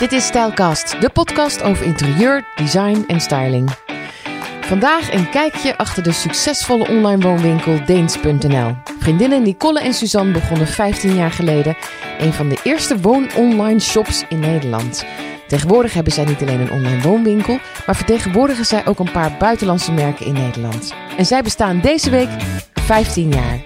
Dit is Stylecast, de podcast over interieur, design en styling. Vandaag een kijkje achter de succesvolle online woonwinkel Deens.nl. Vriendinnen Nicole en Suzanne begonnen 15 jaar geleden een van de eerste woon-online shops in Nederland. Tegenwoordig hebben zij niet alleen een online woonwinkel, maar vertegenwoordigen zij ook een paar buitenlandse merken in Nederland. En zij bestaan deze week 15 jaar.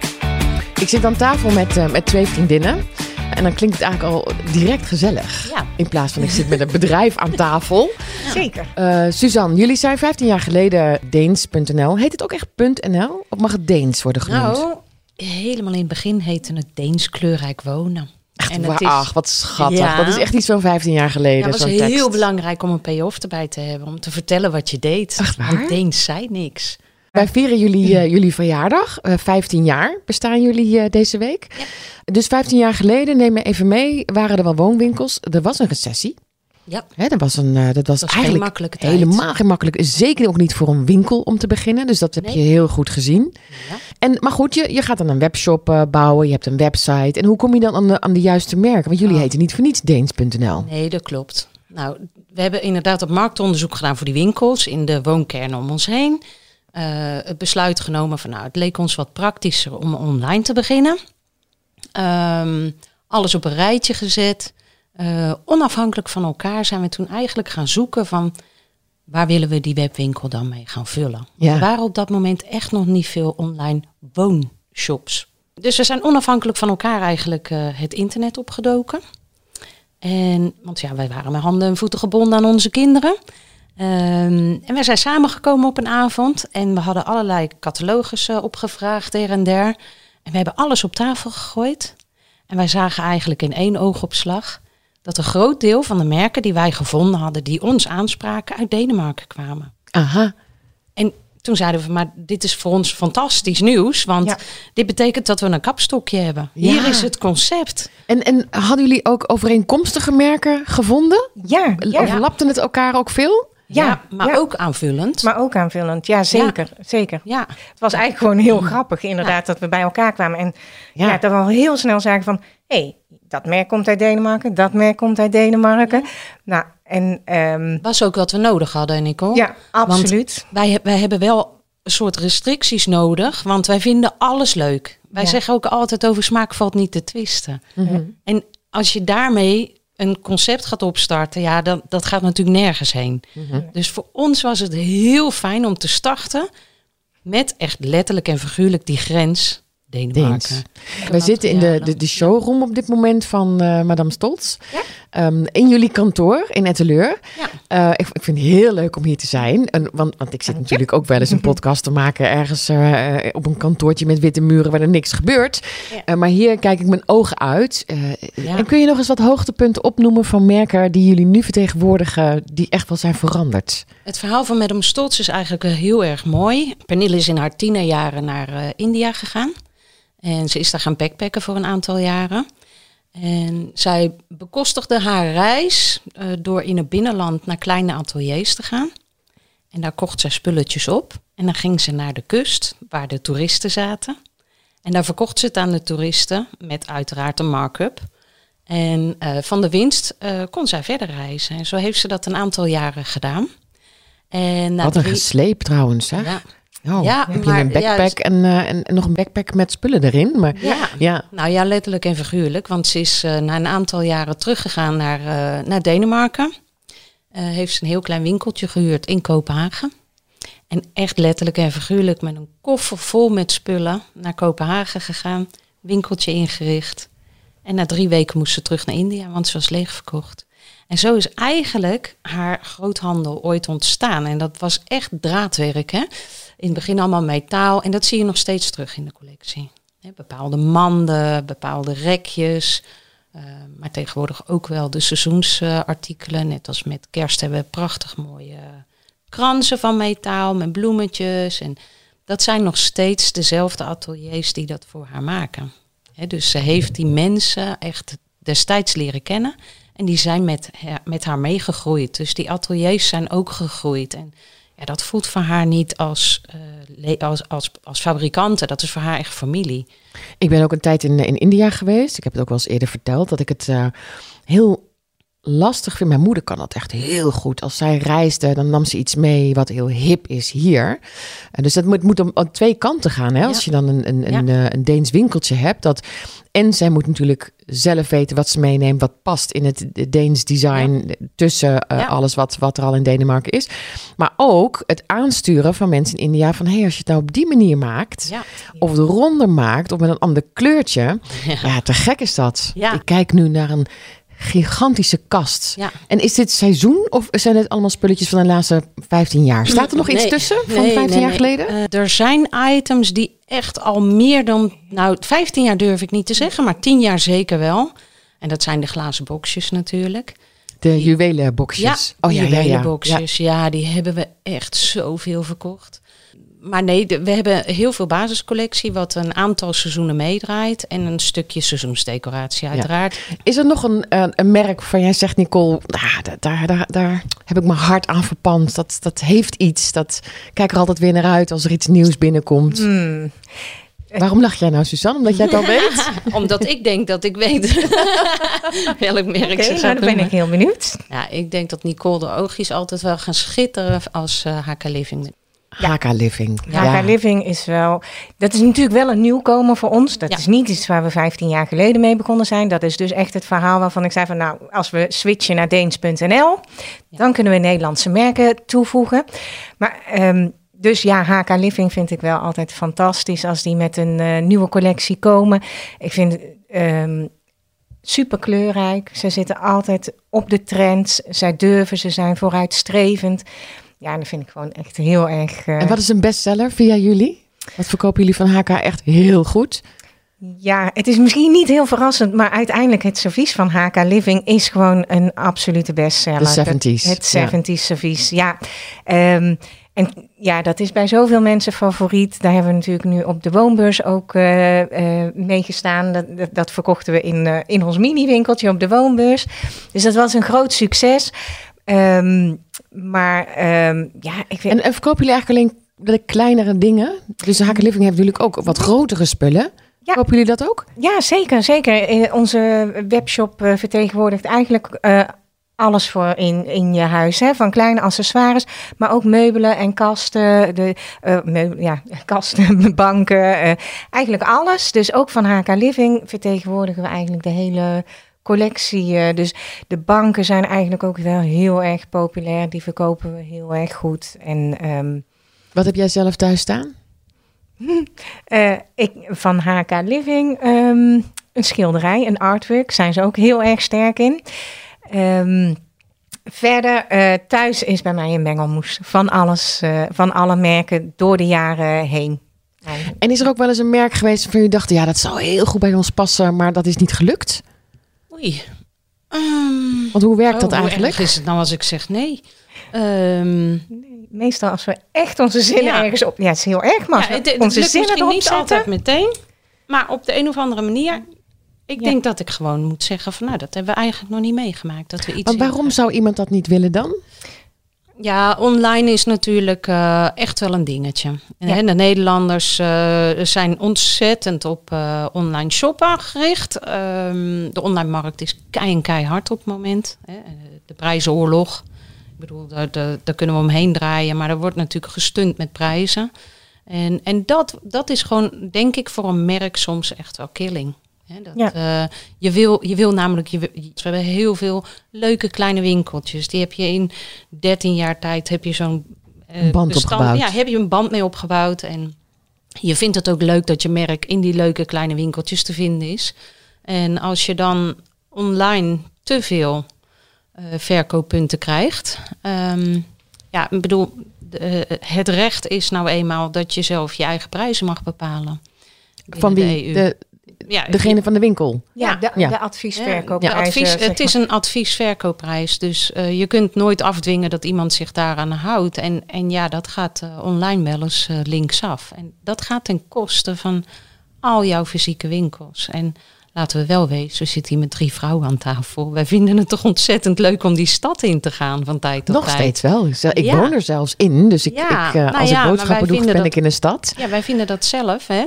Ik zit aan tafel met, uh, met twee vriendinnen. En dan klinkt het eigenlijk al direct gezellig. Ja. In plaats van ik zit met een bedrijf aan tafel. Zeker. Uh, Suzanne, jullie zijn 15 jaar geleden Deens.nl. Heet het ook echt .nl? Of mag het Deens worden genoemd? Nou, helemaal in het begin heette het Deens kleurrijk wonen. Echt, en wa- het is- ach, wat schattig. Ja. Dat is echt iets van 15 jaar geleden. Ja, het was heel tekst. belangrijk om een payoff erbij te hebben. Om te vertellen wat je deed. Echt waar? Want Deens zei niks. Wij vieren jullie, eh, jullie verjaardag. Eh, 15 jaar bestaan jullie eh, deze week. Dus 15 jaar geleden, neem me even mee, waren er wel woonwinkels. Er was een recessie. Ja, Hè, dat was, een, dat was was geen eigenlijk tijd. helemaal geen makkelijk. Zeker ook niet voor een winkel om te beginnen. Dus dat heb Nee. je heel goed gezien. Ja. En, maar goed, je, je gaat dan een webshop bouwen. Je hebt een website. En hoe kom je dan aan de, aan de juiste merken? Want jullie Oh. heten niet voor niets Deens.nl. Nee, dat klopt. Nou, we hebben inderdaad op marktonderzoek gedaan voor die winkels in de woonkern om ons heen. Eh, het besluit genomen van nou, het leek ons wat praktischer om online te beginnen. Ehm, alles op een rijtje gezet. Eh, onafhankelijk van elkaar zijn we toen eigenlijk gaan zoeken van waar willen we die webwinkel dan mee gaan vullen. Ja. Er waren op dat moment echt nog niet veel online woonshops. Dus we zijn onafhankelijk van elkaar eigenlijk eh, het internet opgedoken. En, want ja, wij waren met handen en voeten gebonden aan onze kinderen. Ehm, en wij zijn samengekomen op een avond en we hadden allerlei catalogussen opgevraagd her en der. En we hebben alles op tafel gegooid. En wij zagen eigenlijk in één oogopslag dat een groot deel van de merken die wij gevonden hadden, die ons aanspraken, uit Denemarken kwamen. Aha. En toen zeiden we, maar dit is voor ons fantastisch nieuws, want Ja. dit betekent dat we een kapstokje hebben. Ja. Hier is het concept. En, en hadden jullie ook overeenkomstige merken gevonden? Ja, ja. Overlapten het elkaar ook veel? Ja, Ja, maar ja. ook aanvullend. maar ook aanvullend. Ja, zeker. zeker. ja, Het was eigenlijk gewoon heel grappig inderdaad dat we bij elkaar kwamen. En Ja. ja. dat we al heel snel zagen van... hé, hey, dat merk komt uit Denemarken, dat merk komt uit Denemarken. Nou, en ehm, was ook wat we nodig hadden, Nicole. ja, absoluut. Wij, wij hebben wel een soort restricties nodig, want wij vinden alles leuk. Wij Ja. zeggen ook altijd over smaak valt niet te twisten. En als je daarmee een concept gaat opstarten, ja, dan, dat gaat natuurlijk nergens heen. Dus voor ons was het heel fijn om te starten met echt letterlijk en figuurlijk die grens Denemarken. Wij zitten in de, de, de showroom op dit moment van eh, Madame Stolz. Ehm, in jullie kantoor in Etteleur. Ja. Eh, ik, ik vind het heel leuk om hier te zijn. En, want, want ik zit natuurlijk ook wel eens een podcast te maken ergens eh, op een kantoortje met witte muren waar er niks gebeurt. Ja. Maar hier kijk ik mijn ogen uit. Ja. En kun je nog eens wat hoogtepunten opnoemen van merken die jullie nu vertegenwoordigen, die echt wel zijn veranderd? Het verhaal van Madame Stolz is eigenlijk heel erg mooi. Pernille is in haar tienerjaren naar India gegaan. En ze is daar gaan backpacken voor een aantal jaren. En zij bekostigde haar reis eh, door in het binnenland naar kleine ateliers te gaan. En daar kocht zij spulletjes op. En dan ging ze naar de kust, waar de toeristen zaten. En daar verkocht ze het aan de toeristen met uiteraard een markup. En eh, van de winst eh, kon zij verder reizen. En zo heeft ze dat een aantal jaren gedaan. En wat een drie- gesleep trouwens, hè? Ja, Oh, Ja, heb je maar- een backpack ja, en, eh, en, en nog een backpack met spullen erin? Maar ja. ja. Nou ja, letterlijk en figuurlijk. Want ze is eh, na een aantal jaren teruggegaan naar, eh, naar Denemarken. Heeft ze een heel klein winkeltje gehuurd in Kopenhagen. En echt letterlijk en figuurlijk met een koffer vol met spullen naar Kopenhagen gegaan. Winkeltje ingericht. En na drie weken moest ze terug naar India, want ze was leegverkocht. En zo is eigenlijk haar groothandel ooit ontstaan. En dat was echt draadwerk. Hè? In het begin allemaal metaal. En dat zie je nog steeds terug in de collectie. Bepaalde manden, bepaalde rekjes. eh, maar tegenwoordig ook wel de seizoensartikelen. net als met kerst hebben we prachtig mooie kransen van metaal met bloemetjes. En dat zijn nog steeds dezelfde ateliers die dat voor haar maken. Dus ze heeft die mensen echt destijds leren kennen. En die zijn met, met haar meegegroeid. Dus die ateliers zijn ook gegroeid. En ja, dat voelt voor haar niet als, le- als, als, als fabrikante. Dat is voor haar echt familie. Ik ben ook een tijd in, in India geweest. Ik heb het ook wel eens eerder verteld dat ik het eh, heel lastig vind. Mijn moeder kan dat echt heel goed. Als zij reisde, dan nam ze iets mee wat heel hip is hier. En dus dat moet, moet om- aan twee kanten gaan. Hè? Als Ja. je dan een, een, Ja. een, eh, een Deens winkeltje hebt. Dat, en zij moet natuurlijk zelf weten wat ze meeneemt. Wat past in het Deens design. Tussen eh, alles wat, wat er al in Denemarken is. Maar ook het aansturen van mensen in India. Van hey, als je het nou op die manier maakt. Of de ronder maakt. Of met een ander kleurtje. Ja. Te gek is dat. Ik kijk nu naar een gigantische kast. Ja. En is dit seizoen of zijn het allemaal spulletjes van de laatste 15 jaar? Staat er nog iets tussen van nee, 15 nee, jaar geleden? Eh, er zijn items die echt al meer dan, nou 15 jaar durf ik niet te zeggen, maar 10 jaar zeker wel. En dat zijn de glazen boxjes natuurlijk. de juwelenboxjes. Ja, oh ja, ja, ja. ja. Ja. die hebben we echt zoveel verkocht. Maar nee, de- we hebben heel veel basiscollectie, wat een aantal seizoenen meedraait. En een stukje seizoensdecoratie, uiteraard. Is er nog een, een, een merk van jij zegt, Nicole, ah, daar, daar, daar, daar heb ik mijn hart aan verpand. Dat, dat heeft iets. Dat kijk er altijd weer naar uit als er iets nieuws binnenkomt. Hmm. Waarom lach jij nou, Suzanne? Omdat jij het al weet? Omdat ik denk dat ik weet welk merk Oké, ze nou, dan ben ik heel benieuwd. Ja, ik denk dat Nicole de oogjes altijd wel gaan schitteren als eh HK Living. HK Living. HK Living is wel, dat is natuurlijk wel een nieuwkomer voor ons. Dat Ja. is niet iets waar we 15 jaar geleden mee begonnen zijn. Dat is dus echt het verhaal waarvan ik zei van nou, als we switchen naar Deens.nl, dan kunnen we Nederlandse merken toevoegen. Maar ehm, dus ja, HK Living vind ik wel altijd fantastisch als die met een eh, nieuwe collectie komen. Ik vind ehm super kleurrijk. Ze zitten altijd op de trends. Zij durven, ze zijn vooruitstrevend. Ja, dat vind ik gewoon echt heel erg. eh, En wat is een bestseller via jullie? Wat verkopen jullie van HK echt heel goed? Ja, het is misschien niet heel verrassend, maar uiteindelijk het servies van HK Living is gewoon een absolute bestseller. De 70s, Dat- Het ja. 70s servies, ja. Ehm, en ja, dat is bij zoveel mensen favoriet. Daar hebben we natuurlijk nu op de woonbeurs ook eh eh, meegestaan. Dat, dat, dat verkochten we in, in ons mini-winkeltje op de woonbeurs. Dus dat was een groot succes. Ehm, maar ehm, ja, ik vind... En, en verkopen jullie eigenlijk alleen de kleinere dingen? Dus HK Living heeft natuurlijk ook wat grotere spullen. Ja. Kopen jullie dat ook? Ja, zeker, zeker. Onze webshop eh, vertegenwoordigt eigenlijk eh, alles voor in, in je huis. Hè? Van kleine accessoires, maar ook meubelen en kasten. De, eh, meubelen, ja, kasten, banken, eigenlijk alles. Dus ook van HK Living vertegenwoordigen we eigenlijk de hele collectie. eh. dus de banken zijn eigenlijk ook wel heel erg populair. Die verkopen we heel erg goed. En ehm, Wat heb jij zelf thuis staan? Eh, ik, van HK Living, ehm, een schilderij, een artwork, zijn ze ook heel erg sterk in. Ehm, verder, eh, thuis is bij mij een mengelmoes van alles, van alle merken door de jaren heen. En is er ook wel eens een merk geweest waarvan jullie dachten... ja, dat zou heel goed bij ons passen, maar dat is niet gelukt? Oei. Ehm, Want hoe werkt oh, dat hoe eigenlijk? erg is het nou als ik zeg nee? Ehm, Meestal als we echt onze zinnen Ja. ergens op... Ja, het is heel erg, maar ja, het, het onze lukt zinnen erop niet zetten... altijd meteen. Maar op de een of andere manier... Ik Ja. denk dat ik gewoon moet zeggen van... Nou, dat hebben we eigenlijk nog niet meegemaakt. Dat we iets Want waarom in- zou iemand dat niet willen dan? Ja, online is natuurlijk eh, echt wel een dingetje. En, Ja. hè, de Nederlanders eh, zijn ontzettend op eh, online shoppen gericht. Ehm, de online markt is kei en keihard op het moment. Hè. De prijzenoorlog. Ik bedoel, daar, daar, daar kunnen we omheen draaien. Maar er wordt natuurlijk gestund met prijzen. En, en dat, dat is gewoon, denk ik, voor een merk soms echt wel killing. Dat, Ja. eh, je, wil, je wil namelijk, je, we hebben heel veel leuke kleine winkeltjes. Die heb je in 13 jaar tijd, heb je zo'n Een band opgebouwd. Ja, heb je een band mee opgebouwd. En je vindt het ook leuk dat je merk in die leuke kleine winkeltjes te vinden is. En als je dan online te veel eh, verkooppunten krijgt. ehm, ja, ik bedoel, de, het recht is nou eenmaal dat je zelf je eigen prijzen mag bepalen. Van wie? de EU. De, ja, degene van de winkel. Ja, de, Ja. de ja, adviesverkoopprijzen. de advies, zeg het is een adviesverkoopprijs. Dus eh, je kunt nooit afdwingen dat iemand zich daaraan houdt. En, en ja, dat gaat eh, online wel eens eh, linksaf. En dat gaat ten koste van al jouw fysieke winkels. En laten we wel wezen, we zitten hier met drie vrouwen aan tafel. Wij vinden het toch ontzettend leuk om die stad in te gaan van tijd tot Nog tijd. steeds wel. Ik- Ja. woon er zelfs in. Dus ik, Ja, ik, eh, nou als ja, ik boodschappen doe, ben dat- ik in de stad. Ja, wij vinden dat zelf, hè.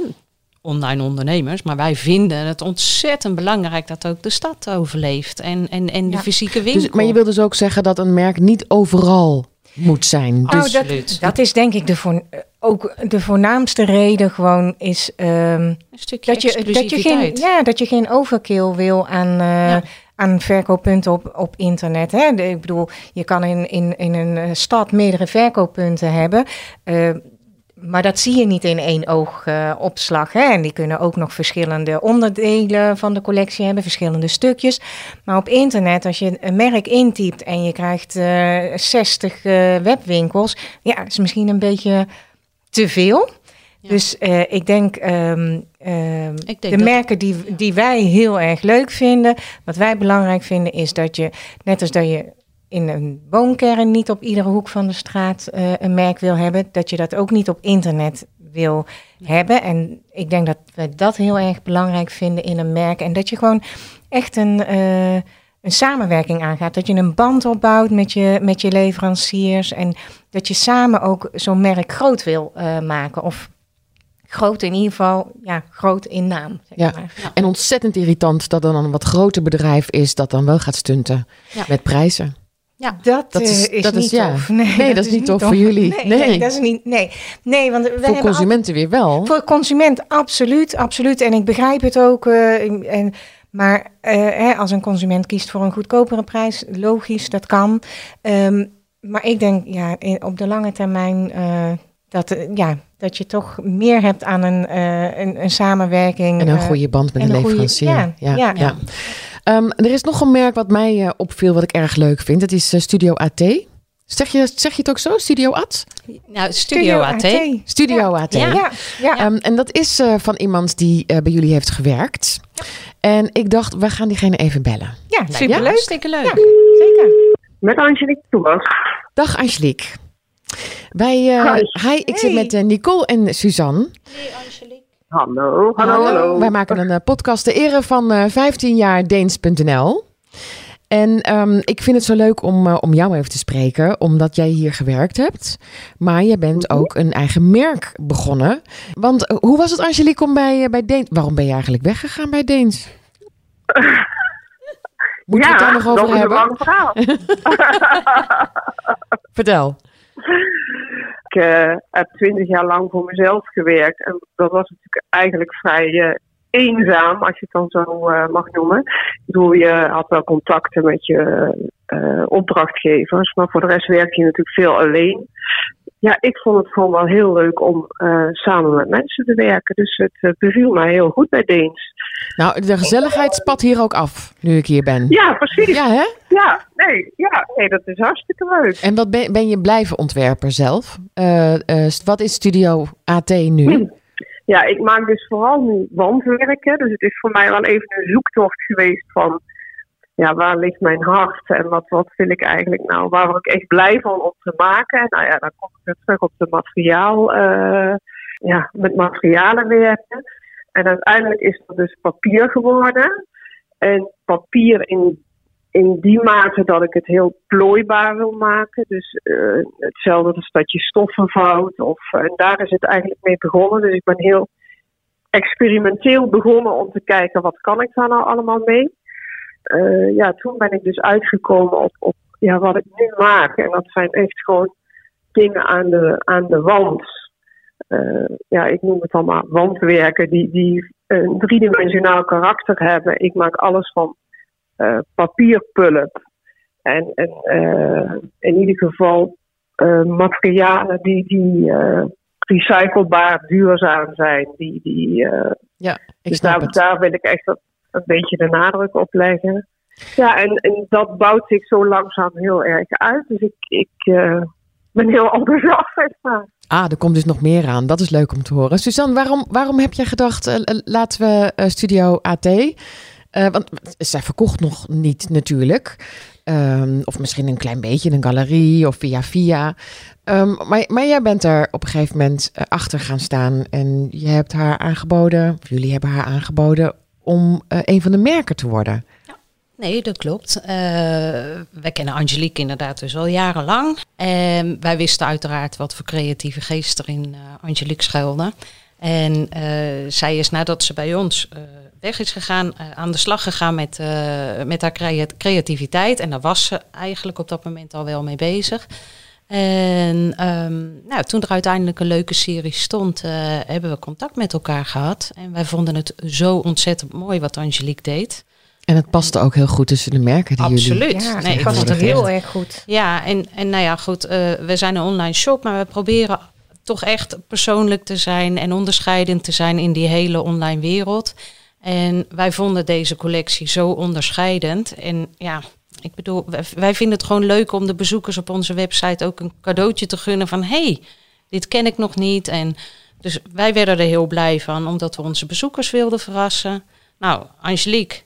Online ondernemers. Maar wij vinden het ontzettend belangrijk dat ook de stad overleeft. En, en, en de Ja. fysieke winkel. Dus, maar je wil dus ook zeggen dat een merk niet overal moet zijn. Oh, Dus, dat, dat is denk ik de, voor, ook de voornaamste reden gewoon is ehm, een stukje dat, je, dat, je geen, ja, dat je geen overkill wil aan, eh, Ja. aan verkooppunten op, op internet. Hè? Ik bedoel, je kan in, in, in een eh, stad meerdere verkooppunten hebben. eh, maar dat zie je niet in één oogopslag. En die kunnen ook nog verschillende onderdelen van de collectie hebben, verschillende stukjes. Maar op internet, als je een merk intypt en je krijgt eh 60 eh, webwinkels, ja, is misschien een beetje te veel. Ja. Dus eh, ik denk, ehm, ehm, Ik denk de merken die, die wij heel erg leuk vinden, wat wij belangrijk vinden, is dat je, net als dat je in een woonkern niet op iedere hoek van de straat eh, een merk wil hebben, dat je dat ook niet op internet wil hebben. En ik denk dat we dat heel erg belangrijk vinden in een merk. En dat je gewoon echt een, eh, een samenwerking aangaat. Dat je een band opbouwt met je, met je leveranciers. En dat je samen ook zo'n merk groot wil eh, maken. Of groot in ieder geval, ja, groot in naam. Zeg Ja. maar. En ontzettend irritant dat er dan een wat groter bedrijf is dat dan wel gaat stunten Ja. met prijzen. Ja, Dat, Dat eh, is- is, dat is- niet ja. tof. Nee, dat is niet tof voor jullie. Nee, Nee. nee, dat is niet. Nee, nee want we Voor consumenten weer wel. Voor consument, absoluut, absoluut. En ik begrijp het ook. eh, en, maar eh, hè, als een consument kiest voor een goedkopere prijs, logisch, dat kan. Ehm, maar ik denk, ja, in- op de lange termijn eh, dat, ja, dat je toch meer hebt aan een, eh, een, een samenwerking. En een goede band met goede- leverancier. ja, ja, ja. ja. Ehm, er is nog een merk wat mij eh, opviel, wat ik erg leuk vind. Het is eh, Studio AT. Zeg je, zeg je het ook zo? Studio AT? nou, Studio AT. Studio AT. Ja, ja, ja. Ehm, en dat is eh, van iemand die eh, bij jullie heeft gewerkt. En ik dacht, we gaan diegene even bellen. ja Ja, superleuk. Hartstikke leuk. Ja, zeker. Met Angelique Thomas. Dag Angelique. Wij, eh, Hi. hi, ik zit met Nicole en Suzanne. Hallo, hallo, hallo. Wij maken een eh, podcast ter ere van eh 15 jaar Deens.nl. En ehm, ik vind het zo leuk om, eh, om jou even te spreken, omdat jij hier gewerkt hebt. Maar je bent Mhm. ook een eigen merk begonnen. Want eh, hoe was het Angelique om bij, eh, bij Deens... Waarom ben je eigenlijk weggegaan bij Deens? Moeten we het daar nog over dat is hebben? een lang verhaal. Vertel. Eh, heb twintig jaar lang voor mezelf gewerkt. En dat was natuurlijk eigenlijk vrij eh, eenzaam, als je het dan zo eh, mag noemen. Ik bedoel, je had wel contacten met je opdrachtgevers. Maar voor de rest werk je natuurlijk veel alleen. Ja, ik vond het gewoon wel heel leuk om eh, samen met mensen te werken. Dus het eh, beviel mij heel goed bij Deens. Nou, de gezelligheid spat hier ook af, nu ik hier ben. Ja, precies. Ja, hè? Ja, nee, ja, nee, dat is hartstikke leuk. En wat ben, ben je blijven ontwerper zelf? Eh, wat is Studio AT nu? Ja, ik maak dus vooral nu wandwerken. Dus het is voor mij wel even een zoektocht geweest van... Ja, waar ligt mijn hart en wat, wat wil ik eigenlijk nou? Waar word ik echt blij van om te maken? En nou ja, dan kom ik weer terug op de materiaal... eh, ja, met materialen werken. En uiteindelijk is dat dus papier geworden. En papier in, in die mate dat ik het heel plooibaar wil maken. Dus eh, hetzelfde als dat je stoffen vouwt. Of, en daar is het eigenlijk mee begonnen. Dus ik ben heel experimenteel begonnen om te kijken wat kan ik daar nou allemaal mee. Eh, ja, toen ben ik dus uitgekomen op, op ja, wat ik nu maak. En dat zijn echt gewoon dingen aan de, aan de wand. Eh, ja, ik noem het allemaal wandwerken die, die een driedimensionaal karakter hebben. Ik maak alles van eh, papierpulp. En, en in ieder geval materialen die, die recyclebaar, duurzaam zijn. Die, die, Ja, ik dus snap daar, het. daar wil ik echt een beetje de nadruk op leggen. Ja, en, en dat bouwt zich zo langzaam heel erg uit. Dus ik, ik eh, ben heel zeg maar. Ah, er komt dus nog meer aan. Dat is leuk om te horen. Suzanne, waarom, waarom heb jij gedacht, eh, laten we eh, Studio AT... want zij verkocht nog niet natuurlijk. Ehm, of misschien een klein beetje in een galerie of via via. Ehm, maar, maar jij bent er op een gegeven moment achter gaan staan. En je hebt haar aangeboden, of jullie hebben haar aangeboden... om eh, een van de merken te worden. Nee, dat klopt. Eh, wij kennen Angelique inderdaad dus al jarenlang. En wij wisten uiteraard wat voor creatieve geest er in eh, Angelique schuilde. En zij is nadat ze bij ons weg is gegaan, aan de slag gegaan met, met haar crea- creativiteit. En daar was ze eigenlijk op dat moment al wel mee bezig. En ehm, nou, toen er uiteindelijk een leuke serie stond, eh, hebben we contact met elkaar gehad. En wij vonden het zo ontzettend mooi wat Angelique deed. En het paste ook heel goed tussen de merken die jullie... Absoluut. Ja, Nee, nee, ik er het heel erg goed. Ja, en, en nou ja, goed, eh, we zijn een online shop, maar we proberen toch echt persoonlijk te zijn en onderscheidend te zijn in die hele online wereld. En wij vonden deze collectie zo onderscheidend. En ja, ik bedoel, wij, vinden het gewoon leuk om de bezoekers op onze website ook een cadeautje te gunnen van hey, dit ken ik nog niet. En dus wij werden er heel blij van, omdat we onze bezoekers wilden verrassen. Nou, Angelique,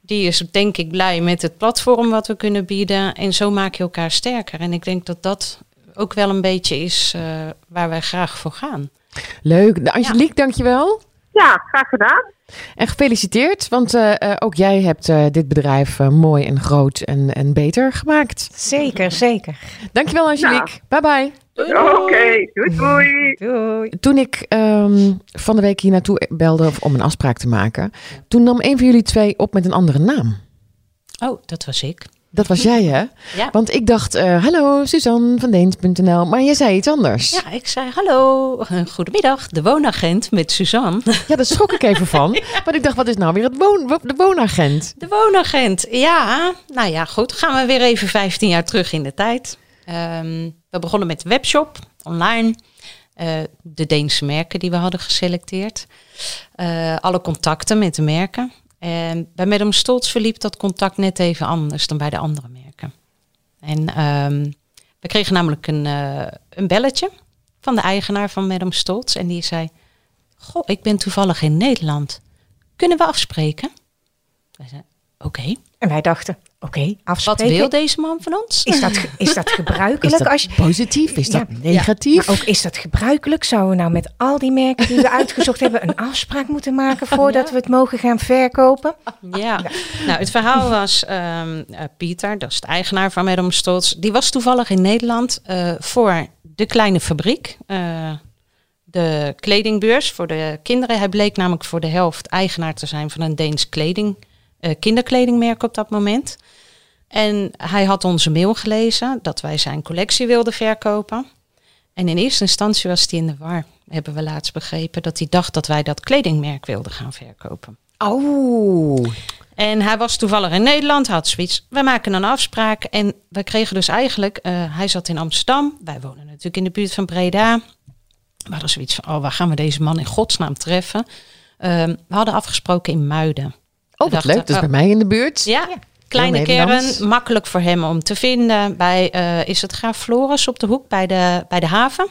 die is denk ik blij met het platform wat we kunnen bieden. En zo maak je elkaar sterker. En ik denk dat dat ook wel een beetje is eh, waar wij graag voor gaan. Leuk. Angelique, dankjewel. Ja, graag gedaan. En gefeliciteerd, want eh, eh, ook jij hebt eh, dit bedrijf mooi en groot en, en beter gemaakt. Zeker, zeker. Dankjewel Angelique. Bye bye. Oké, doei doei. Doei. Toen ik ehm, van de week hier naartoe belde om een afspraak te maken, toen nam een van jullie twee op met een andere naam. Oh, dat was ik. Dat was jij, hè? Ja. Want ik dacht, eh, hallo, Suzanne van Deens.nl, maar jij zei iets anders. Ja, ik zei hallo, goedemiddag, de woonagent met Suzanne. Ja, daar schrok ik even van. Want ik dacht, wat is nou weer het woon, de woonagent? De woonagent, ja. Nou ja, goed. Gaan we weer even 15 jaar terug in de tijd. Ehm, we begonnen met de webshop, online. eh, de Deense merken die we hadden geselecteerd. Eh, alle contacten met de merken. En bij Madame Stolz verliep dat contact net even anders dan bij de andere merken. En ehm, we kregen namelijk een, eh, een belletje van de eigenaar van Madame Stolz. En die zei, goh, ik ben toevallig in Nederland. Kunnen we afspreken? Wij zeiden, oké. En wij dachten, oké, Wat afspreken. wil deze man van ons? Is dat, is dat Is gebruikelijk? dat als je, positief? Is dat negatief? ook is dat gebruikelijk? Zouden we nou met al die merken die we uitgezocht hebben een afspraak moeten maken voordat we het mogen gaan verkopen? Ja, nou het verhaal was eh, Pieter, dat is de eigenaar van Madame Stolz. Die was toevallig in Nederland eh, voor de kleine fabriek. eh, de kledingbeurs voor de kinderen. Hij bleek namelijk voor de helft eigenaar te zijn van een Deens kleding, kinderkledingmerk op dat moment. En hij had onze mail gelezen dat wij zijn collectie wilden verkopen. En in eerste instantie was hij in de war, hebben we laatst begrepen, dat hij dacht dat wij dat kledingmerk wilden gaan verkopen. Oh, En hij was toevallig in Nederland, had zoiets. We maken een afspraak en we kregen dus eigenlijk, eh, hij zat in Amsterdam. Wij wonen natuurlijk in de buurt van Breda. We hadden zoiets van, oh, waar gaan we deze man in godsnaam treffen? Ehm, we hadden afgesproken in Muiden. oh wat dachten, leuk. Dat is oh, bij mij in de buurt. Ja, kleine kern, makkelijk voor hem om te vinden. Bij, eh, is het Graaf Floris op de hoek bij de, bij de haven.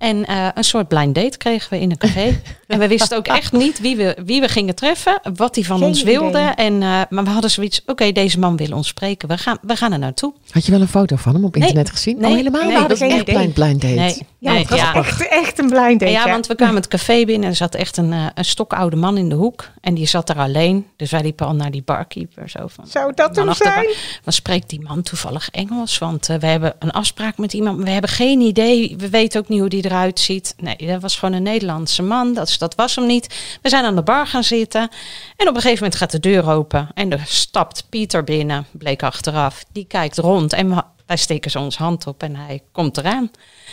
En eh, een soort blind date kregen we in een café. en we wisten ook echt niet wie we, wie we gingen treffen, wat hij van Geen ons wilde. idee. En, eh, maar we hadden zoiets, oké, deze man wil ons spreken. We gaan, we gaan er naartoe. Had je wel een foto van hem op Nee. internet gezien? Nee. oh, helemaal Nee, niet. we Dat is echt blind, blind date. Nee, Ja, nee, het was ja. echt, echt een blind date. Ja, ja. want we kwamen het café binnen en er zat echt een, eh, een stokoude man in de hoek. En die zat daar alleen. Dus wij liepen al naar die barkeeper. Zo van, Zou dat hem zijn? Dan spreekt die man toevallig Engels. Want we hebben een afspraak met iemand. We hebben geen idee. We weten ook niet hoe die eruit ziet. Nee, dat was gewoon een Nederlandse man. Dat, was hem niet. We zijn aan de bar gaan zitten. En op een gegeven moment gaat de deur open. En er stapt Pieter binnen. Bleek achteraf. Die kijkt rond. En wij steken zo ons hand op. En hij komt eraan.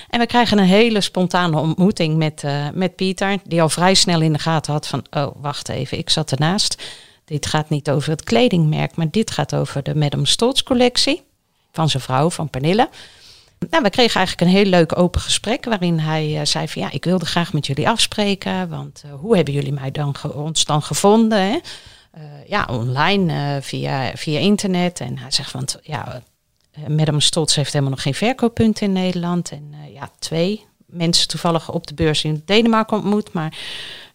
En we krijgen een hele spontane ontmoeting met, eh, met Pieter. Die al vrij snel in de gaten had van... Oh, wacht even. Ik zat ernaast. Dit gaat niet over het kledingmerk. Maar dit gaat over de Madame Stolz collectie. Van zijn vrouw, van Pernille. Nou, we kregen eigenlijk een heel leuk open gesprek waarin hij eh, zei van ja, ik wilde graag met jullie afspreken, want eh, hoe hebben jullie mij dan ons dan gevonden? Hè? Eh, ja, online, via, via internet. En hij zegt van ja, Madame Stolz heeft helemaal nog geen verkooppunt in Nederland. En ja, twee mensen toevallig op de beurs in Denemarken ontmoet, maar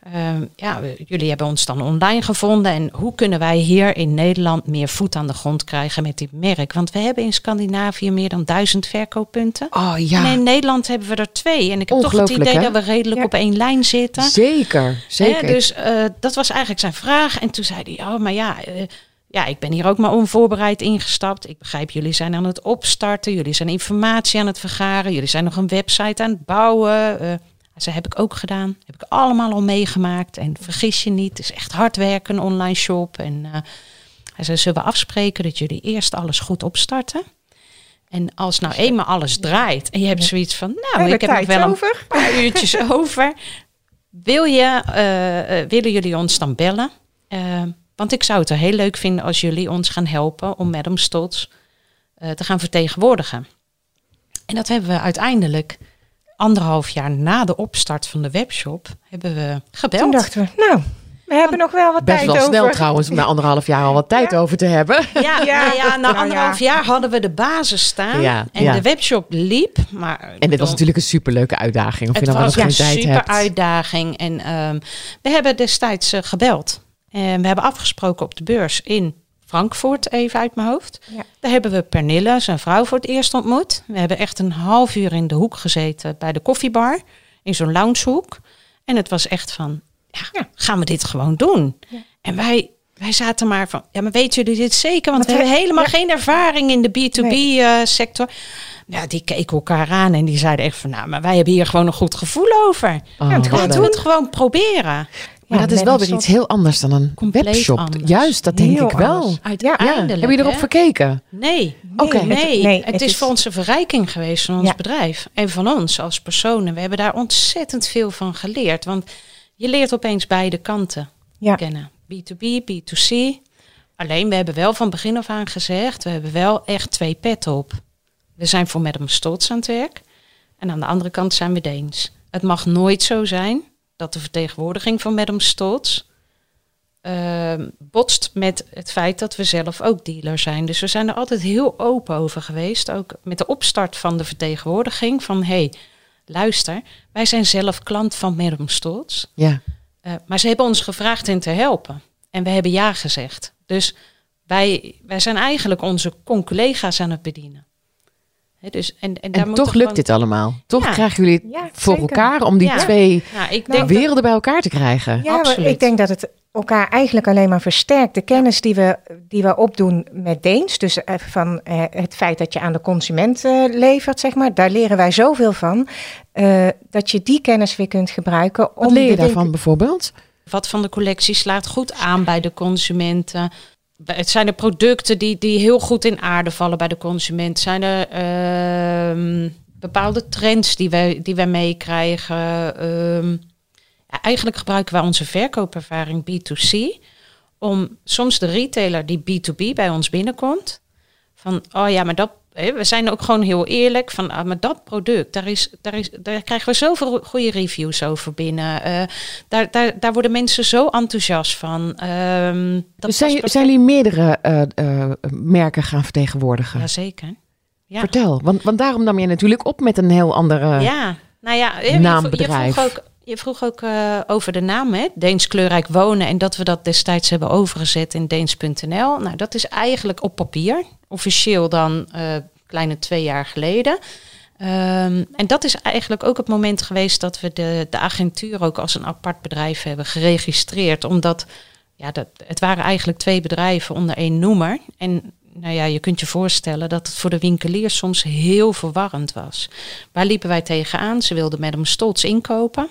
Ehm, ja, we- jullie hebben ons dan online gevonden. En hoe kunnen wij hier in Nederland meer voet aan de grond krijgen met dit merk? Want we hebben in Scandinavië meer dan duizend verkooppunten. Oh ja, En in Nederland hebben we er twee. En ik heb toch het idee hè? dat we redelijk Ja. op één lijn zitten. zeker. zeker. Dus eh, dat was eigenlijk zijn vraag. En toen zei hij, oh, maar ja, eh, ja, ik ben hier ook maar onvoorbereid ingestapt. Ik begrijp, jullie zijn aan het opstarten. Jullie zijn informatie aan het vergaren. Jullie zijn nog een website aan het bouwen. Eh, Ze heb ik ook gedaan. Heb ik allemaal al meegemaakt. En vergis je niet, het is echt hard werken, een online shop. En uh, hij zei, zullen we afspreken dat jullie eerst alles goed opstarten? En als nou eenmaal alles draait en je hebt zoiets van, nou, ik heb nog wel een paar uurtjes over. Wil je, uh, willen jullie ons dan bellen? Uh, want ik zou het er heel leuk vinden als jullie ons gaan helpen om Madame Stolz te gaan vertegenwoordigen. En dat hebben we uiteindelijk anderhalf jaar na de opstart van de webshop hebben we gebeld. Toen dachten we, nou, we hebben nog wel wat Best tijd wel over. snel trouwens, om na anderhalf jaar al wat tijd Ja. over te hebben. Ja, Ja. ja. na Nou anderhalf ja. jaar hadden we de basis staan. Ja, en de webshop liep. Maar En dit was natuurlijk een superleuke uitdaging. Of je het dan wel was eens een tijd super hebt. uitdaging. En ehm, we hebben destijds eh, gebeld. En we hebben afgesproken op de beurs in Frankfurt, even uit mijn hoofd. Ja. Daar hebben we Pernille, zijn vrouw, voor het eerst ontmoet. We hebben echt een half uur in de hoek gezeten bij de koffiebar. In zo'n loungehoek. En het was echt van, ja, Ja. gaan we dit gewoon doen? En wij, wij zaten maar van, ja, maar weten jullie dit zeker? Want Want we hebben helemaal ja. geen ervaring in de B2B-sector. Ja, die keken elkaar aan en die zeiden echt van, nou, maar wij hebben hier gewoon een goed gevoel over. Oh, Ja, het Laten we het gewoon proberen. Maar Ja, dat is wel weer iets heel anders dan een webshop. anders. Juist, dat denk Heel ik wel. anders. Uiteindelijk. Heb je erop hè? gekeken? Nee. Oké. het- Nee, nee, het, het is, is- voor ons een verrijking geweest van ons Ja. bedrijf. En van ons als personen. We hebben daar ontzettend veel van geleerd. Want je leert opeens beide kanten Ja. kennen. B2B, B2C. Alleen, we hebben wel van begin af aan gezegd... we hebben wel echt twee petten op. We zijn voor Madame Stolz aan het werk. En aan de andere kant zijn we Deens. Het mag nooit zo zijn dat de vertegenwoordiging van Madame Stolz... ehm, botst met het feit dat we zelf ook dealer zijn. Dus we zijn er altijd heel open over geweest. Ook met de opstart van de vertegenwoordiging. Van, hé, hey, luister, wij zijn zelf klant van Madame Stolz. Ja. Eh, maar ze hebben ons gevraagd hen te helpen. En we hebben ja gezegd. Dus wij, wij zijn eigenlijk onze collega's aan het bedienen. Hè, dus, en en, daar En moet toch lukt gewoon- dit allemaal. Toch Ja. krijgen jullie het Ja, voor zeker. elkaar om die Ja. twee Nou, ik Nou, denk werelden bij elkaar te krijgen. Ja, Absoluut. ik denk dat het elkaar eigenlijk alleen maar versterkt. De kennis die we, die we opdoen met Deens, dus eh, van eh, het feit dat je aan de consument eh, levert, zeg maar, daar leren wij zoveel van, eh, dat je die kennis weer kunt gebruiken. Wat om leer je daarvan winkel- bijvoorbeeld? Wat van de collectie slaat goed aan bij de consumenten? Het zijn de producten die, die heel goed in aarde vallen bij de consument. Zijn er ehm, bepaalde trends die wij, die wij meekrijgen? Ehm, eigenlijk gebruiken wij onze verkoopervaring B2C om soms de retailer die B2B bij ons binnenkomt. Van, oh ja, maar dat, we zijn ook gewoon heel eerlijk. Van, ah, maar dat product, daar, is, daar, is, daar krijgen we zoveel goede reviews over binnen. Eh, daar, daar, daar worden mensen zo enthousiast van. Ehm, dat Dus zijn, zijn jullie meerdere eh, eh, merken gaan vertegenwoordigen? Jazeker. Ja. Vertel, want, want daarom nam je natuurlijk op met een heel andere... Ja, nou ja, je- je, Naambedrijf. vroeg ook, je vroeg ook eh, over de naam, hè? Deens Kleurrijk Wonen. En dat we dat destijds hebben overgezet in Deens.nl. Nou, dat is eigenlijk op papier. Officieel dan eh kleine twee jaar geleden. Ehm, en dat is eigenlijk ook het moment geweest dat we de, de agentuur ook als een apart bedrijf hebben geregistreerd. Omdat ja, dat, het waren eigenlijk twee bedrijven onder één noemer. En nou ja, je kunt je voorstellen dat het voor de winkelier soms heel verwarrend was. Waar liepen wij tegenaan? Ze wilden met hem Stolz inkopen.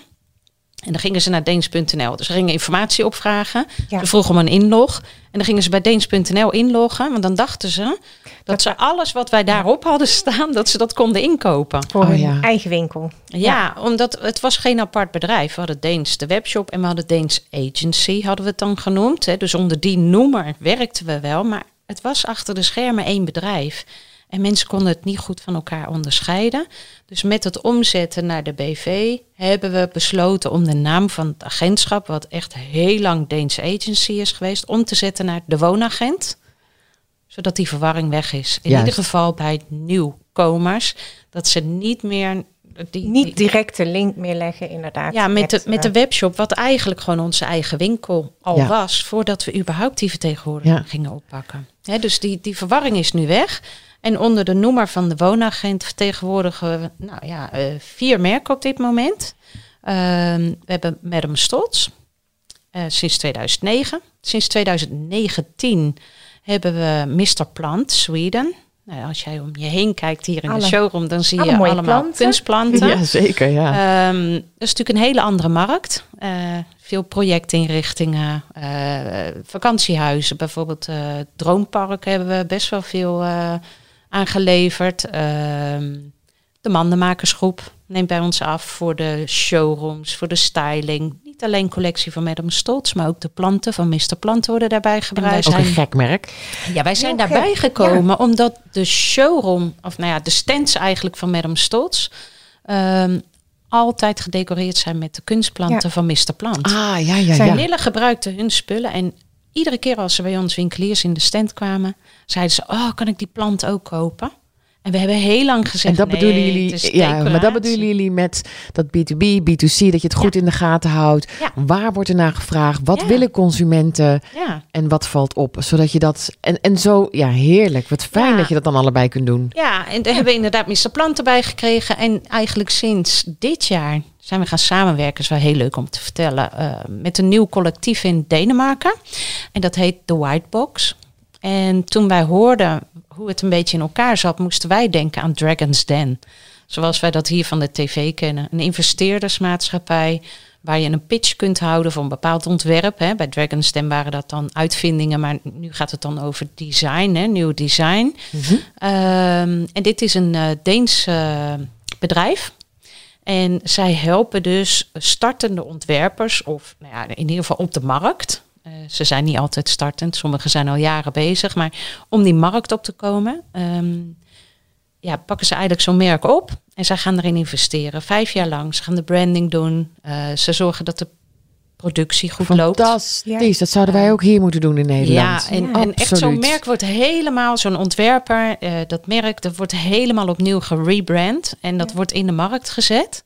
En dan gingen ze naar Deens.nl. Dus ze gingen informatie opvragen. Ja. Ze vroegen om een inlog. En dan gingen ze bij Deens.nl inloggen. Want dan dachten ze dat, Dat ze alles wat wij daarop hadden staan, dat ze dat konden inkopen. voor Oh, hun ja. eigen winkel. Ja, omdat het was geen apart bedrijf. We hadden Deens de webshop en we hadden Deens Agency, hadden we het dan genoemd. Hè. Dus onder die noemer werkten we wel. Maar het was achter de schermen één bedrijf. En mensen konden het niet goed van elkaar onderscheiden. Dus met het omzetten naar de BV hebben we besloten om de naam van het agentschap, wat echt heel lang Deens Agency is geweest, om te zetten naar de woonagent. Zodat die verwarring weg is. In Juist. ieder geval bij nieuwkomers. Dat ze niet meer. Die, Niet die- direct de link meer leggen, inderdaad. ja, met, de, met de eh, webshop, wat eigenlijk gewoon onze eigen winkel al Ja. was, voordat we überhaupt die vertegenwoordiging Ja. gingen oppakken. Hè, dus die, die verwarring is nu weg. En onder de noemer van de woonagent vertegenwoordigen we nou ja, eh, vier merken op dit moment. Ehm, we hebben Madame Stolz eh, sinds 2009. Sinds 2019 hebben we Mr. Plant Sweden. Nou, als jij om je heen kijkt hier in Alle- de showroom, dan zie je alle allemaal planten. kunstplanten. Ja, zeker, ja. Ehm, dat is natuurlijk een hele andere markt. Eh, veel projectinrichtingen, eh, vakantiehuizen, bijvoorbeeld eh Droompark hebben we best wel veel eh, aangeleverd. Ehm, de mandenmakersgroep neemt bij ons af voor de showrooms, voor de styling. Niet alleen collectie van Madame Stolz, maar ook de planten van Mr. Planten worden daarbij gebruikt. Ook een gek merk. Ja, wij zijn Heel daarbij gek, gekomen omdat de showroom, of nou ja, de stands eigenlijk van Madame Stolz, ehm, altijd gedecoreerd zijn met de kunstplanten van Mr. Plant. Ah, ja, ja, Zijn ja. Nille gebruikte hun spullen en iedere keer als ze bij ons winkeliers in de stand kwamen, zeiden ze, oh, kan ik die plant ook kopen? En we hebben heel lang gezegd, En dat bedoelen jullie, ja, maar dat bedoelen jullie met dat B2B, B2C, dat je het goed in de gaten houdt. Ja. Waar wordt er naar gevraagd? Wat Ja. willen consumenten? En wat valt op? Zodat je dat. En, en zo, ja, heerlijk. Wat fijn dat je dat dan allebei kunt doen. Ja, en daar hebben we inderdaad Mr. Plant erbij gekregen. En eigenlijk sinds dit jaar zijn we gaan samenwerken. is wel heel leuk om te vertellen. eh, met een nieuw collectief in Denemarken. En dat heet The White Box. En toen wij hoorden hoe het een beetje in elkaar zat, moesten wij denken aan Dragon's Den. Zoals wij dat hier van de tv kennen. Een investeerdersmaatschappij waar je een pitch kunt houden voor een bepaald ontwerp. Hè. Bij Dragon's Den waren dat dan uitvindingen, maar nu gaat het dan over design, hè, nieuw design. Ehm, en dit is een eh, Deens eh, bedrijf. En zij helpen dus startende ontwerpers, of nou ja, in ieder geval op de markt. Eh, ze zijn niet altijd startend, sommigen zijn al jaren bezig, maar om die markt op te komen, ehm, ja, pakken ze eigenlijk zo'n merk op en zij gaan erin investeren. Vijf jaar lang. Ze gaan de branding doen. Eh, ze zorgen dat de productie goed loopt. Fantastisch. Dat zouden wij ook hier moeten doen in Nederland. Ja, en, en echt zo'n merk wordt helemaal, zo'n ontwerper, eh, dat merk, dat wordt helemaal opnieuw gerebrand. En dat wordt in de markt gezet.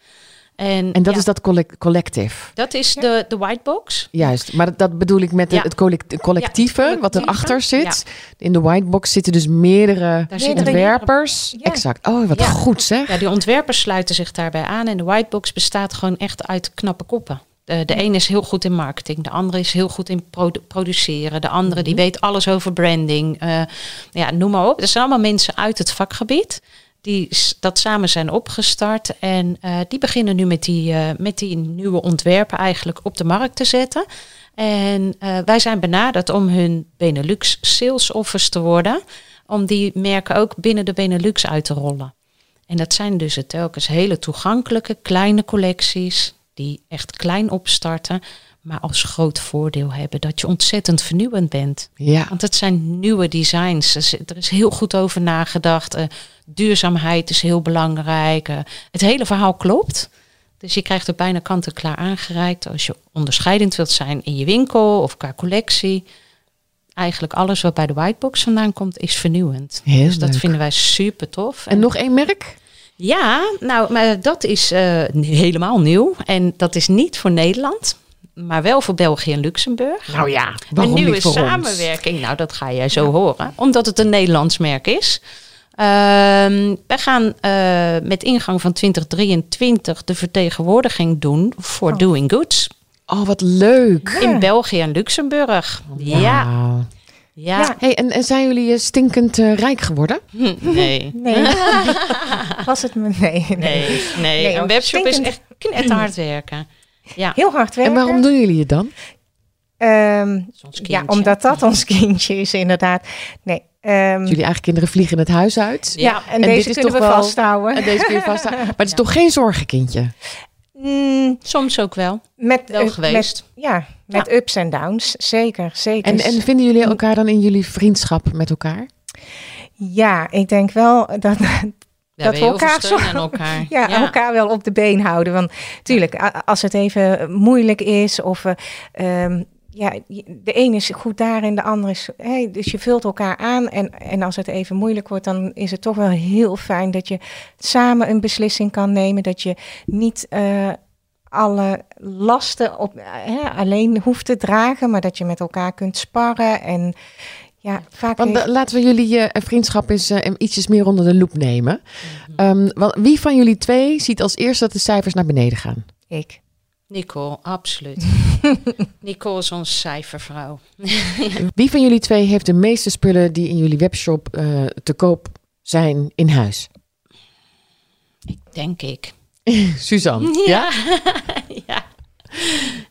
En, En dat ja, is dat collect- collectief. dat is de, de white box. Juist, maar dat, dat bedoel ik met de- Ja. het collect- collectieve, Ja, het wat collectieve. erachter zit. In de whitebox zitten dus meerdere Daar zitten ontwerpers. Exact. Oh, wat Ja. goed zeg. Ja, die ontwerpers sluiten zich daarbij aan. En de whitebox bestaat gewoon echt uit knappe koppen. De, de een is heel goed in marketing, de andere is heel goed in produ- produceren, de andere die weet alles over branding. Eh, ja, noem maar op. Er zijn allemaal mensen uit het vakgebied die dat samen zijn opgestart. En eh, die beginnen nu met die, eh, met die nieuwe ontwerpen eigenlijk op de markt te zetten. En eh, wij zijn benaderd om hun Benelux sales office te worden. Om die merken ook binnen de Benelux uit te rollen. En dat zijn dus het telkens hele toegankelijke kleine collecties die echt klein opstarten, maar als groot voordeel hebben dat je ontzettend vernieuwend bent. Ja. Want het zijn nieuwe designs. Er is- heel goed over nagedacht. Eh, duurzaamheid is heel belangrijk. Eh, het hele verhaal klopt. Dus je krijgt het bijna kant-en-klaar aangereikt. Als je onderscheidend wilt zijn in je winkel of qua collectie. Eigenlijk alles wat bij de whitebox vandaan komt, is vernieuwend. Heel dus dat leuk. vinden wij super tof. En nog één merk? Ja, nou, maar dat is eh, helemaal nieuw. En dat is niet voor Nederland, maar wel voor België en Luxemburg. Nou ja, een waarom nieuwe niet voor ons? samenwerking. Nou, dat ga jij zo horen, omdat het een Nederlands merk is. Ehm wij gaan eh, met ingang van 2023 de vertegenwoordiging doen voor Doing Goods Oh, wat leuk. in België en Luxemburg. Ja. Ja. Ja. Hey, en, en zijn jullie eh, stinkend eh, rijk geworden? Nee. Nee. Was het me? Nee. nee. Nee, nee. Nee, een ook webshop is echt knetterhard werken. Ja, Heel hard werken. En waarom doen jullie het dan? Ehm, ja, omdat dat ons kindje is, inderdaad. Nee. ehm, Jullie eigen kinderen vliegen het huis uit. Ja. en, deze is kunnen we toch wel- vasthouden. En deze kun je vasthouden. Maar het is toch geen zorgenkindje? Mm, Soms ook wel. met, Wel eh, geweest. Met, ja, met ups en downs. Zeker, zeker. En, en vinden jullie elkaar dan in jullie vriendschap met elkaar? ja, ik denk wel dat, Ja, Dat we elkaar zo- aan elkaar. ja, elkaar wel op de been houden. Want tuurlijk, als het even moeilijk is of eh, ehm, ja, de een is goed daarin, de ander is. Hey, dus je vult elkaar aan. En, en als het even moeilijk wordt, dan is het toch wel heel fijn dat je samen een beslissing kan nemen. Dat je niet eh, alle lasten op, eh, alleen hoeft te dragen, maar dat je met elkaar kunt sparren. En ja, vaak. Want heeft- eh, laten we jullie eh, vriendschap eens eh, ietsjes meer onder de loep nemen. Want wie van jullie twee ziet als eerste dat de cijfers naar beneden gaan? ik. Nicole, absoluut. Nicole is onze cijfervrouw. Wie van jullie twee heeft de meeste spullen die in jullie webshop eh, te koop zijn in huis? Denk ik. Suzanne, ja? ja.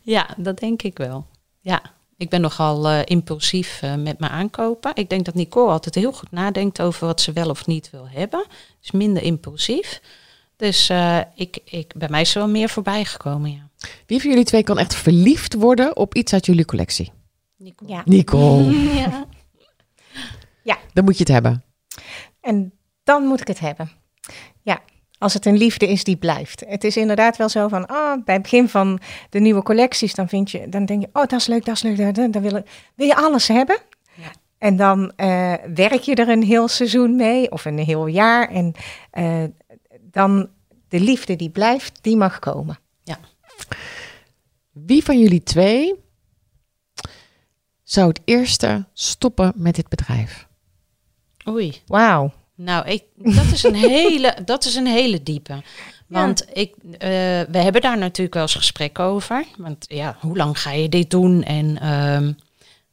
ja, dat denk ik wel. Ja, ik ben nogal uh, impulsief uh, met mijn aankopen. Ik denk dat Nicole altijd heel goed nadenkt over wat ze wel of niet wil hebben. Dus minder impulsief. Dus uh, ik, ik, bij mij is er wel meer voorbij gekomen, ja. Wie van jullie twee kan echt verliefd worden op iets uit jullie collectie? Nicole. Ja. Nicole. ja. Ja. Dan moet je het hebben. En dan moet ik het hebben. Als het een liefde is die blijft. Het is inderdaad wel zo van, ah, bij het begin van de nieuwe collecties, dan, vind je, dan denk je, oh, dat is leuk, dat is leuk, dan, dan wil, wil je alles hebben. Ja. En dan uh, werk je er een heel seizoen mee, of een heel jaar. En uh, dan de liefde die blijft, die mag komen. Ja. Wie van jullie twee zou het eerste stoppen met dit bedrijf? Oei. Wauw. Nou, ik, dat, is een hele, dat is een hele diepe. Want ja. ik, uh, we hebben daar natuurlijk wel eens gesprek over. Want ja, hoe lang ga je dit doen? En, um,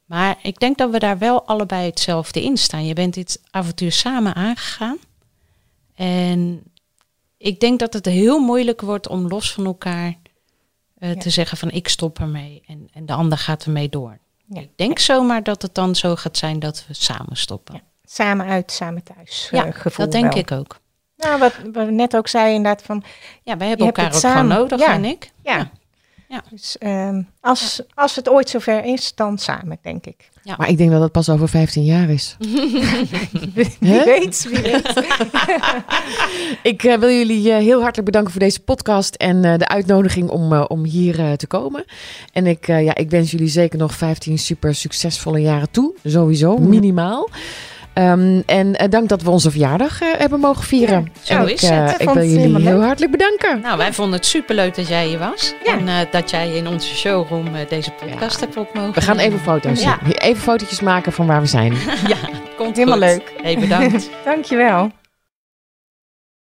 maar ik denk dat we daar wel allebei hetzelfde in staan. Je bent dit avontuur samen aangegaan. En ik denk dat het heel moeilijk wordt om los van elkaar uh, ja. te zeggen van ik stop ermee en, en de ander gaat ermee door. Ja. Ik denk zomaar dat het dan zo gaat zijn dat we samen stoppen. Samen uit, samen thuis. Ja, uh, gevoel dat denk wel. ik ook. Nou, wat we net ook zei inderdaad van... Ja, wij hebben elkaar ook het gewoon samen. nodig, Ja. en ik. Ja. Ja. Dus um, als, als het ooit zover is, dan samen, denk ik. Ja. Maar ik denk dat het pas over 15 jaar is. Wie weet, wie weet. Ik eh, wil jullie eh, heel hartelijk bedanken voor deze podcast en eh, de uitnodiging om, eh, om hier eh, te komen. En ik, eh, ja, ik wens jullie zeker nog 15 super succesvolle jaren toe. Sowieso, minimaal. Ehm, en eh, dank dat we onze verjaardag eh, hebben mogen vieren. zo En is ik, eh, het. Ik Ik wil jullie heel leuk. hartelijk bedanken. Nou, wij vonden het superleuk dat jij hier was. Ja. En eh, dat jij in onze showroom eh, deze podcast hebt op mogen We gaan even foto's Ja. Even fotootjes maken van waar we zijn. Ja, komt Helemaal goed. leuk. Hey, bedankt. Dankjewel.